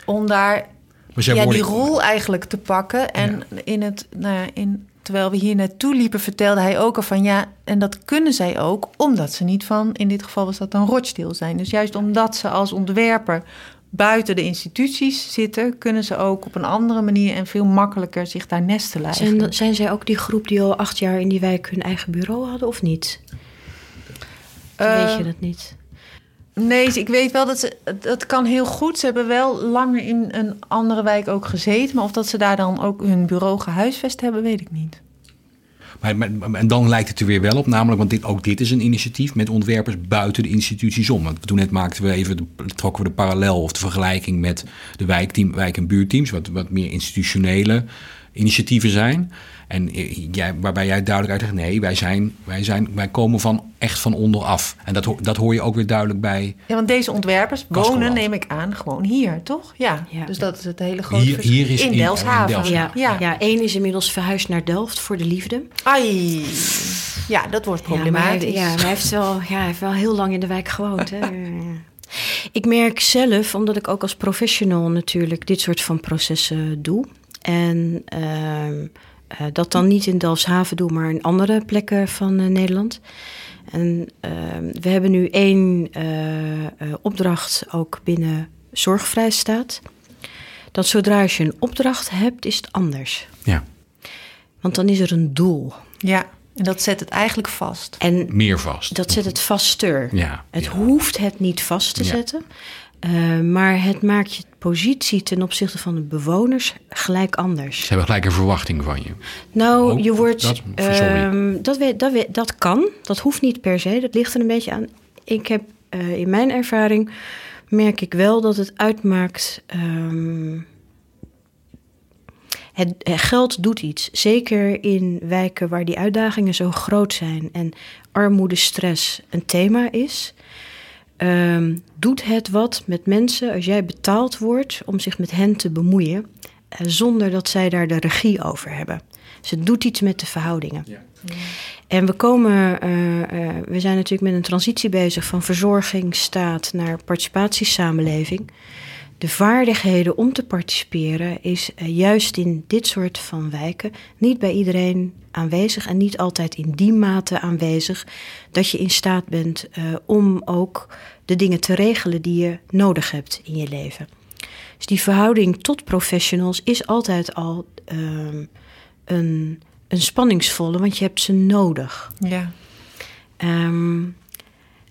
S2: om daar ja, die rol eigenlijk te pakken. En in het, nou ja, in, terwijl we hier naartoe liepen, vertelde hij ook al van ja, en dat kunnen zij ook, omdat ze niet van, in dit geval was dat dan Rochdale zijn. Dus juist omdat ze als ontwerper buiten de instituties zitten, kunnen ze ook op een andere manier en veel makkelijker zich daar nestelen.
S1: Zijn, zijn zij ook die groep die al acht jaar in die wijk hun eigen bureau hadden of niet? Uh, weet je dat niet?
S2: Nee, ik weet wel dat ze. Dat kan heel goed. Ze hebben wel langer in een andere wijk ook gezeten. Maar of dat ze daar dan ook hun bureau gehuisvest hebben, weet ik niet.
S3: Maar, en dan lijkt het er weer wel op, namelijk, want dit, ook dit is een initiatief met ontwerpers buiten de instituties om. Want toen net maakten we even, trokken we de parallel of de vergelijking met de wijkteam, wijk- en buurteams, wat, wat meer institutionele initiatieven zijn. En jij, waarbij jij duidelijk uitlegt, nee, wij, zijn, wij, zijn, wij komen van echt van onderaf. En dat, dat hoor je ook weer duidelijk bij.
S2: Ja, want deze ontwerpers wonen, neem ik aan, gewoon hier, toch? Ja, ja. dus dat is het hele grote
S3: hier, hier is
S2: in, in Delfshaven.
S1: Ja, ja. ja, één is inmiddels verhuisd naar Delft voor de liefde.
S2: Ai, ja, dat wordt problematisch.
S1: Ja, maar hij, heeft wel, ja, hij heeft wel heel lang in de wijk gewoond. Hè? ik merk zelf, omdat ik ook als professional natuurlijk dit soort van processen doe. En... Uh, uh, dat dan niet in Delfshaven doen, maar in andere plekken van uh, Nederland. En uh, we hebben nu één uh, opdracht ook binnen Zorgvrijstaat. Dat zodra je een opdracht hebt, is het anders.
S3: Ja.
S1: Want dan is er een doel.
S2: Ja, en dat zet het eigenlijk vast.
S1: En
S3: Meer vast.
S1: Dat zet het vaster.
S3: Ja,
S1: het hoeft het niet vast te zetten. Uh, maar het maakt je positie ten opzichte van de bewoners gelijk anders.
S3: Ze hebben gelijk een verwachting van je.
S1: Nou, je wordt. Dat, dat, weet, dat, weet, dat kan. Dat hoeft niet per se. Dat ligt er een beetje aan. Ik heb uh, in mijn ervaring merk ik wel dat het uitmaakt. Um, het, het, geld doet iets. Zeker in wijken waar die uitdagingen zo groot zijn en armoede, stress een thema is. Um, doet het wat met mensen als jij betaald wordt om zich met hen te bemoeien, uh, zonder dat zij daar de regie over hebben? Dus het doet iets met de verhoudingen. Ja. En we komen, uh, uh, we zijn natuurlijk met een transitie bezig van verzorging, staat naar participatiesamenleving. De vaardigheden om te participeren is eh, juist in dit soort van wijken niet bij iedereen aanwezig en niet altijd in die mate aanwezig dat je in staat bent uh, om ook de dingen te regelen die je nodig hebt in je leven. Dus die verhouding tot professionals is altijd al um, een, een spanningsvolle, want je hebt ze nodig.
S2: Ja.
S1: Um,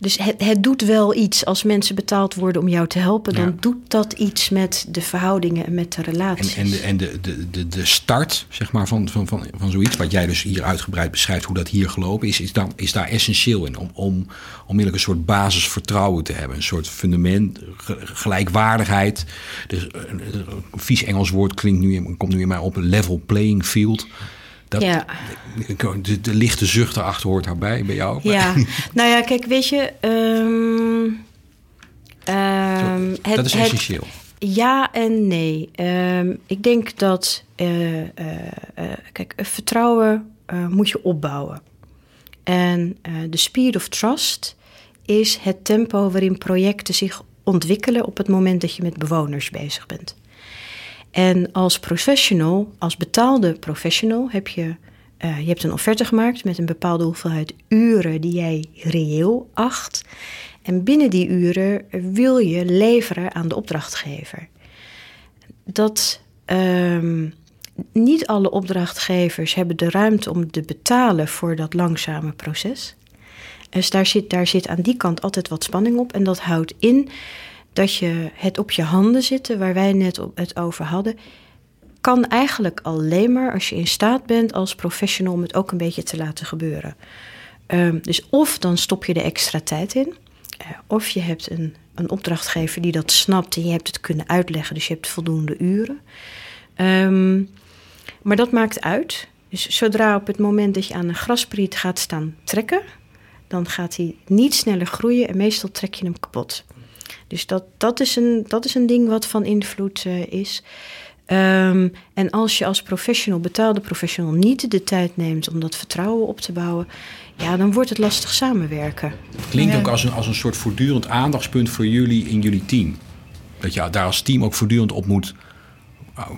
S1: dus het, het doet wel iets als mensen betaald worden om jou te helpen. Dan doet dat iets met de verhoudingen en met de relaties.
S3: En, en, de, en de, de, de, de start zeg maar, van, van, van, van zoiets, wat jij dus hier uitgebreid beschrijft, hoe dat hier gelopen is, is, dan, is daar essentieel in. Om, om onmiddellijk een soort basisvertrouwen te hebben. Een soort fundament, gelijkwaardigheid. Dus, een vies Engels woord klinkt nu, komt nu in mij op, een level playing field. Dat, ja. de, de, lichte zucht erachter hoort daarbij bij jou.
S1: Ja, nou ja, kijk, weet je... Um,
S3: um, het, dat is essentieel.
S1: ja en nee. Um, ik denk dat... Uh, uh, uh, kijk, vertrouwen moet je opbouwen. En de speed of trust is het tempo waarin projecten zich ontwikkelen... op het moment dat je met bewoners bezig bent. En als professional, als betaalde professional, heb je, uh, je hebt een offerte gemaakt met een bepaalde hoeveelheid uren die jij reëel acht. En binnen die uren wil je leveren aan de opdrachtgever. Dat um, niet alle opdrachtgevers hebben de ruimte om te betalen voor dat langzame proces. Dus daar zit, daar zit aan die kant altijd wat spanning op. En dat houdt in dat je het op je handen zitten, waar wij net het over hadden, kan eigenlijk alleen maar als je in staat bent als professional om het ook een beetje te laten gebeuren. Um, dus of dan stop je er extra tijd in, uh, of je hebt een, een opdrachtgever die dat snapt en je hebt het kunnen uitleggen, dus je hebt voldoende uren. Um, maar dat maakt uit. Dus zodra op het moment dat je aan een graspriet gaat staan trekken, dan gaat hij niet sneller groeien en meestal trek je hem kapot. Dus dat, dat, is, een, dat is een ding wat van invloed uh, is. Um, en als je als professional, betaalde professional, niet de tijd neemt om dat vertrouwen op te bouwen, ja, dan wordt het lastig samenwerken.
S3: Het klinkt ook als een, als een soort voortdurend aandachtspunt voor jullie in jullie team. Dat je daar als team ook voortdurend op moet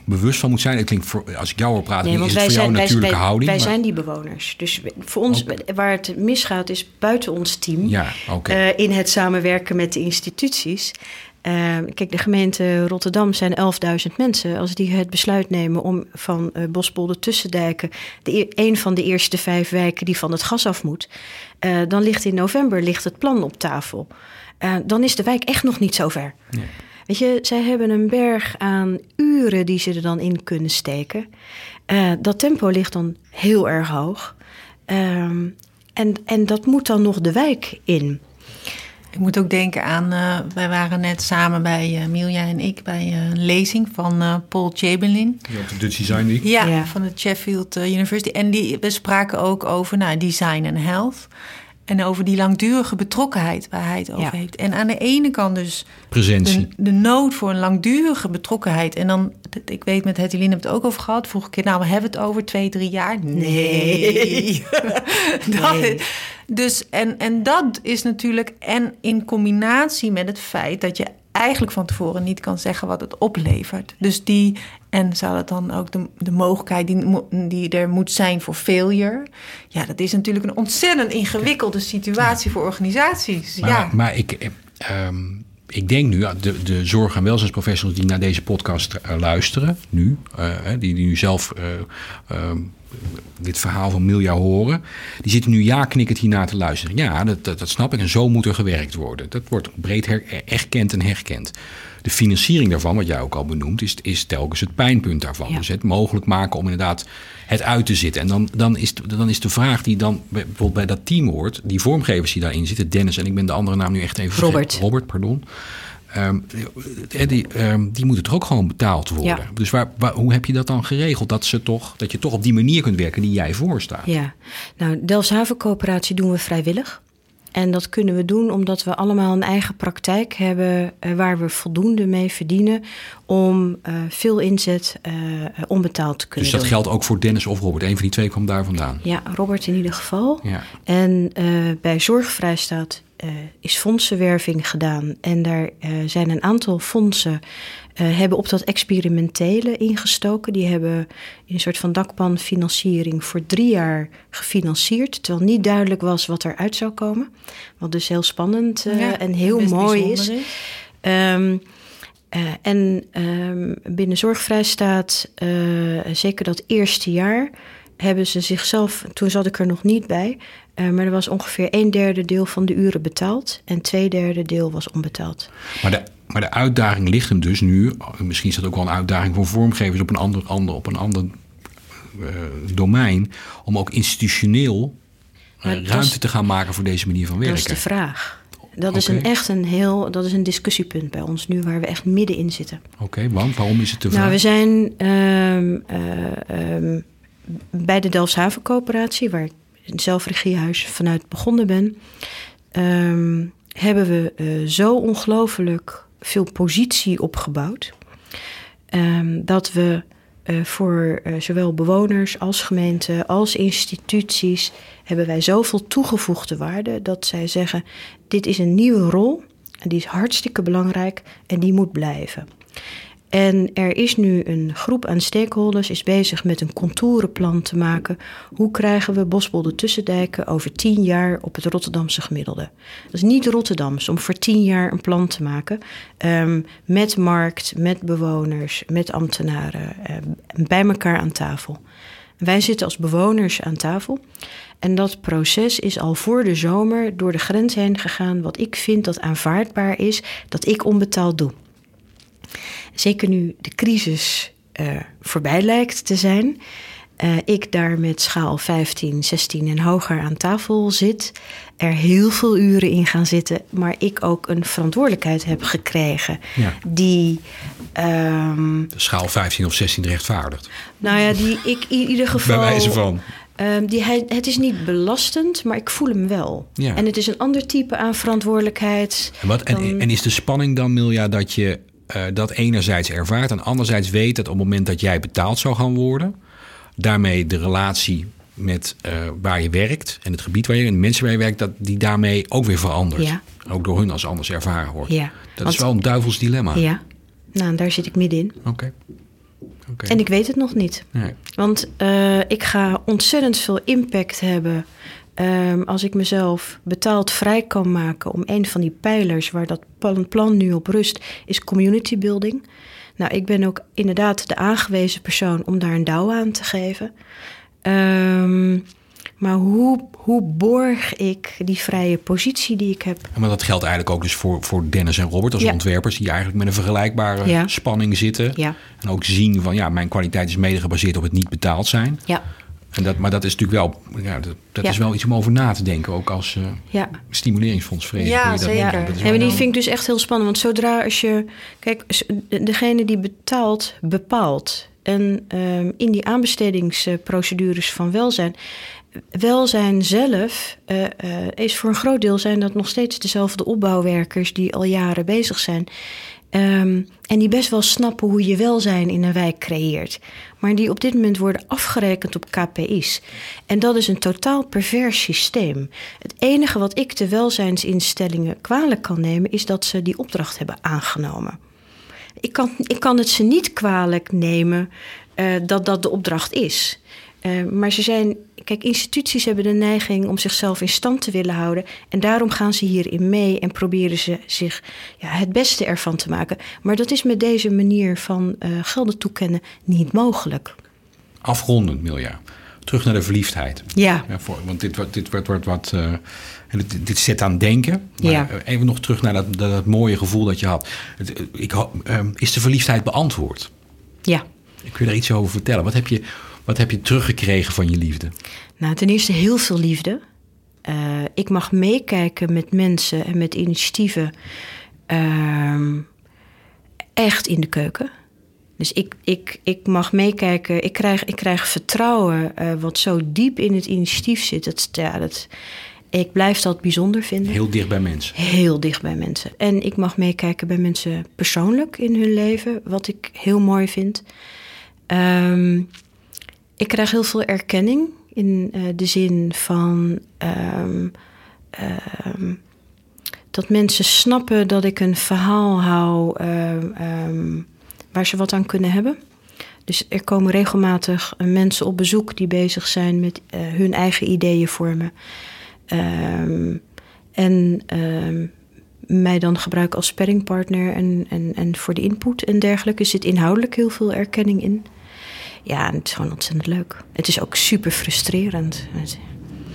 S3: bewust van moet zijn. Ik klinkt voor, als ik jou hoor praten, nee, is het voor jou een natuurlijke
S1: wij,
S3: houding.
S1: Wij zijn die bewoners. Dus voor ons, waar het misgaat, is buiten ons team.
S3: Ja,
S1: okay. uh, in het samenwerken met de instituties. Uh, kijk, de gemeente Rotterdam zijn 11.000 mensen. Als die het besluit nemen om van uh, Bospolder Tussendijken... De, een van de eerste vijf wijken die van het gas af moet... dan ligt in november ligt het plan op tafel. dan is de wijk echt nog niet zover. Nee. Weet je, zij hebben een berg aan uren die ze er dan in kunnen steken. Uh, dat tempo ligt dan heel erg hoog. Um, en, en dat moet dan nog de wijk in.
S2: Ik moet ook denken aan, uh, wij waren net samen bij uh, Milja en ik bij een lezing van Paul Chamberlain.
S3: Ja, op de Dutch Design Week.
S2: Ja, ja. van de Sheffield University. En die, we spraken ook over nou, design en health. En over die langdurige betrokkenheid waar hij het over ja. heeft. En aan de ene kant dus
S3: Presentie.
S2: De, de, nood voor een langdurige betrokkenheid. En dan, ik weet met Hetty Lin het ook over gehad. Vorige keer, nou, we hebben het over twee, drie jaar. Nee. dat nee. Is, dus, en, en dat is natuurlijk, en in combinatie met het feit dat je eigenlijk van tevoren niet kan zeggen wat het oplevert. Dus die, en zou dat dan ook de, de mogelijkheid die, die er moet zijn voor failure. Ja, dat is natuurlijk een ontzettend ingewikkelde situatie voor organisaties.
S3: Maar,
S2: ja.
S3: maar ik, um, ik denk nu, de, de zorg- en welzijnsprofessionals die naar deze podcast uh, luisteren, nu, uh, die, die nu zelf uh, dit verhaal van Milja horen, die zitten nu ja knikkend hiernaar te luisteren. Ja, dat, dat, dat, snap ik en zo moet er gewerkt worden. Dat wordt breed her, erkend en herkend. De financiering daarvan, wat jij ook al benoemt, is, is telkens het pijnpunt daarvan. Ja. Dus het mogelijk maken om inderdaad het uit te zitten. En dan, dan, is, dan is de vraag die dan bijvoorbeeld bij dat team hoort, die vormgevers die daarin zitten, Dennis en ik ben de andere naam nu echt even
S1: Robert.
S3: Vergeten. Robert, pardon. Um, die, um, die moeten toch ook gewoon betaald worden. Ja. Dus waar, waar, hoe heb je dat dan geregeld? Dat, ze toch, dat je toch op die manier kunt werken die jij voorstaat.
S1: Ja, nou, Delfshaven Coöperatie doen we vrijwillig. En dat kunnen we doen omdat we allemaal een eigen praktijk hebben uh, waar we voldoende mee verdienen om uh, veel inzet uh, onbetaald te kunnen
S3: Dus dat
S1: doen.
S3: geldt ook voor Dennis of Robert? Een van die twee kwam daar vandaan?
S1: Ja, Robert in ieder geval.
S3: Ja.
S1: En bij Zorgvrijstaat is fondsenwerving gedaan. En daar zijn een aantal fondsen hebben op dat experimentele ingestoken. Die hebben in een soort van dakpanfinanciering voor drie jaar gefinancierd. Terwijl niet duidelijk was wat eruit zou komen. Wat dus heel spannend en heel mooi is. is. Um, uh, en um, binnen Zorgvrijstaat, uh, zeker dat eerste jaar, hebben ze zichzelf, toen zat ik er nog niet bij, uh, maar er was ongeveer een derde deel van de uren betaald en twee derde deel was onbetaald.
S3: Maar de, maar de uitdaging ligt hem dus nu, misschien is dat ook wel een uitdaging voor vormgevers op een ander, ander, op een ander domein, om ook institutioneel ruimte te gaan maken voor deze manier van werken.
S1: Dat is de vraag. Dat is een, echt een heel, dat is een discussiepunt bij ons nu, waar we echt middenin zitten.
S3: Oké, want waarom is het te
S1: Nou, we zijn um, uh, um, bij de Delfshaven Coöperatie, waar zelfregiehuis vanuit begonnen ben, um, hebben we uh, zo ongelooflijk veel positie opgebouwd. dat we uh, voor uh, zowel bewoners als gemeenten als instituties hebben wij zoveel toegevoegde waarde dat zij zeggen: dit is een nieuwe rol en die is hartstikke belangrijk en die moet blijven. En er is nu een groep aan stakeholders is bezig met een contourenplan te maken. Hoe krijgen we Bosbolde Tussendijken over tien jaar op het Rotterdamse gemiddelde? Dat is niet Rotterdams om voor tien jaar een plan te maken. Um, met markt, met bewoners, met ambtenaren, um, bij elkaar aan tafel. Wij zitten als bewoners aan tafel. En dat proces is al voor de zomer door de grens heen gegaan. Wat ik vind dat aanvaardbaar is, dat ik onbetaald doe. Zeker nu de crisis uh, voorbij lijkt te zijn. Uh, ik daar met schaal 15, 16 en hoger aan tafel zit. Er heel veel uren in gaan zitten. Maar ik ook een verantwoordelijkheid heb gekregen. Ja. Die.
S3: Um, de schaal 15 of 16 rechtvaardigt.
S1: Nou ja, die ik in ieder geval.
S3: Bij wijze van.
S1: Um, die, het is niet belastend, maar ik voel hem wel. Ja. En het is een ander type aan verantwoordelijkheid.
S3: En, wat, en, en is de spanning dan, Milja, dat je uh, dat enerzijds ervaart en anderzijds weet dat op het moment dat jij betaald zou gaan worden, daarmee de relatie met uh, waar je werkt en het gebied waar je en de mensen waar je werkt, dat die daarmee ook weer verandert. Ja. Ook door hun als anders ervaren wordt. Ja, dat is wel een duivels dilemma.
S1: Ja, nou, daar zit ik middenin.
S3: Oké. Okay.
S1: Okay. En ik weet het nog niet. Nee. Want uh, ik ga ontzettend veel impact hebben Um, als ik mezelf betaald vrij kan maken om een van die pijlers waar dat plan nu op rust, is community building. Nou, ik ben ook inderdaad de aangewezen persoon om daar een douw aan te geven. Um, maar hoe, hoe borg ik die vrije positie die ik heb?
S3: maar dat geldt eigenlijk ook dus voor, voor Dennis en Robert als ontwerpers... die eigenlijk met een vergelijkbare spanning zitten. Ja. En ook zien van ja, mijn kwaliteit is mede gebaseerd op het niet betaald zijn. Ja. En dat, maar dat is natuurlijk wel, ja, dat, dat is wel iets om over na te denken, ook als uh, ja. stimuleringsfondsvereniging.
S1: Ja, zeker. Dat, ja, maar die vind ik dus echt heel spannend. Want zodra als je, kijk, degene die betaalt, bepaalt. En um, in die aanbestedingsprocedures van welzijn, welzijn zelf uh, uh, is voor een groot deel zijn dat nog steeds dezelfde opbouwwerkers die al jaren bezig zijn. Um, en die best wel snappen hoe je welzijn in een wijk creëert. Maar die op dit moment worden afgerekend op KPI's. En dat is een totaal pervers systeem. Het enige wat ik de welzijnsinstellingen kwalijk kan nemen, is dat ze die opdracht hebben aangenomen. Ik kan, ik kan het ze niet kwalijk nemen uh, dat dat de opdracht is. Uh, maar ze zijn Kijk, instituties hebben de neiging om zichzelf in stand te willen houden. En daarom gaan ze hierin mee en proberen ze zich ja, het beste ervan te maken. Maar dat is met deze manier van uh, gelden toekennen niet mogelijk.
S3: Afrondend, Milja. Terug naar de verliefdheid. Ja. ja voor, want dit, dit wordt, wordt wat. Uh, dit, dit zet aan denken. Maar ja. Eh, even nog terug naar dat, dat, mooie gevoel dat je had. Ik, uh, is de verliefdheid beantwoord?
S1: Ja.
S3: Ik wil er iets over vertellen. Wat heb je wat heb je teruggekregen van je liefde?
S1: Nou, ten eerste heel veel liefde. Uh, ik mag meekijken met mensen en met initiatieven. Uh, echt in de keuken. Dus ik, ik, ik mag meekijken. Ik krijg, ik krijg vertrouwen uh, wat zo diep in het initiatief zit. Dat, ja, dat, ik blijf dat bijzonder vinden.
S3: Heel dicht bij mensen.
S1: Heel dicht bij mensen. En ik mag meekijken bij mensen persoonlijk in hun leven, wat ik heel mooi vind. Um, ik krijg heel veel erkenning in uh, de zin van um, um, dat mensen snappen dat ik een verhaal hou ehm, ehm, waar ze wat aan kunnen hebben. Dus er komen regelmatig eh, mensen op bezoek die bezig zijn met uh, hun eigen ideeën vormen. En mij dan gebruiken als sparringpartner en, en, en voor de input en dergelijke. Er zit inhoudelijk heel veel erkenning in. Ja, het is gewoon ontzettend leuk. Het is ook super frustrerend.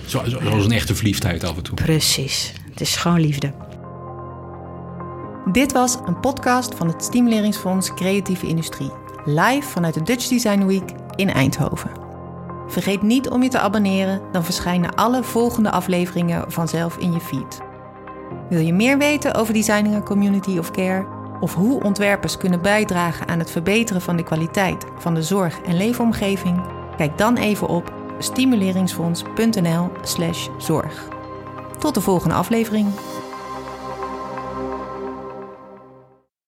S3: Zoals een echte verliefdheid af en toe.
S1: Precies. Het is gewoon liefde.
S2: Dit was een podcast van het Stimuleringsfonds Creatieve Industrie. Live vanuit de Dutch Design Week in Eindhoven. Vergeet niet om je te abonneren, dan verschijnen alle volgende afleveringen vanzelf in je feed. Wil je meer weten over designing a community of care? Of hoe ontwerpers kunnen bijdragen aan het verbeteren van de kwaliteit van de zorg- en leefomgeving? Kijk dan even op stimuleringsfonds.nl/zorg. Tot de volgende aflevering.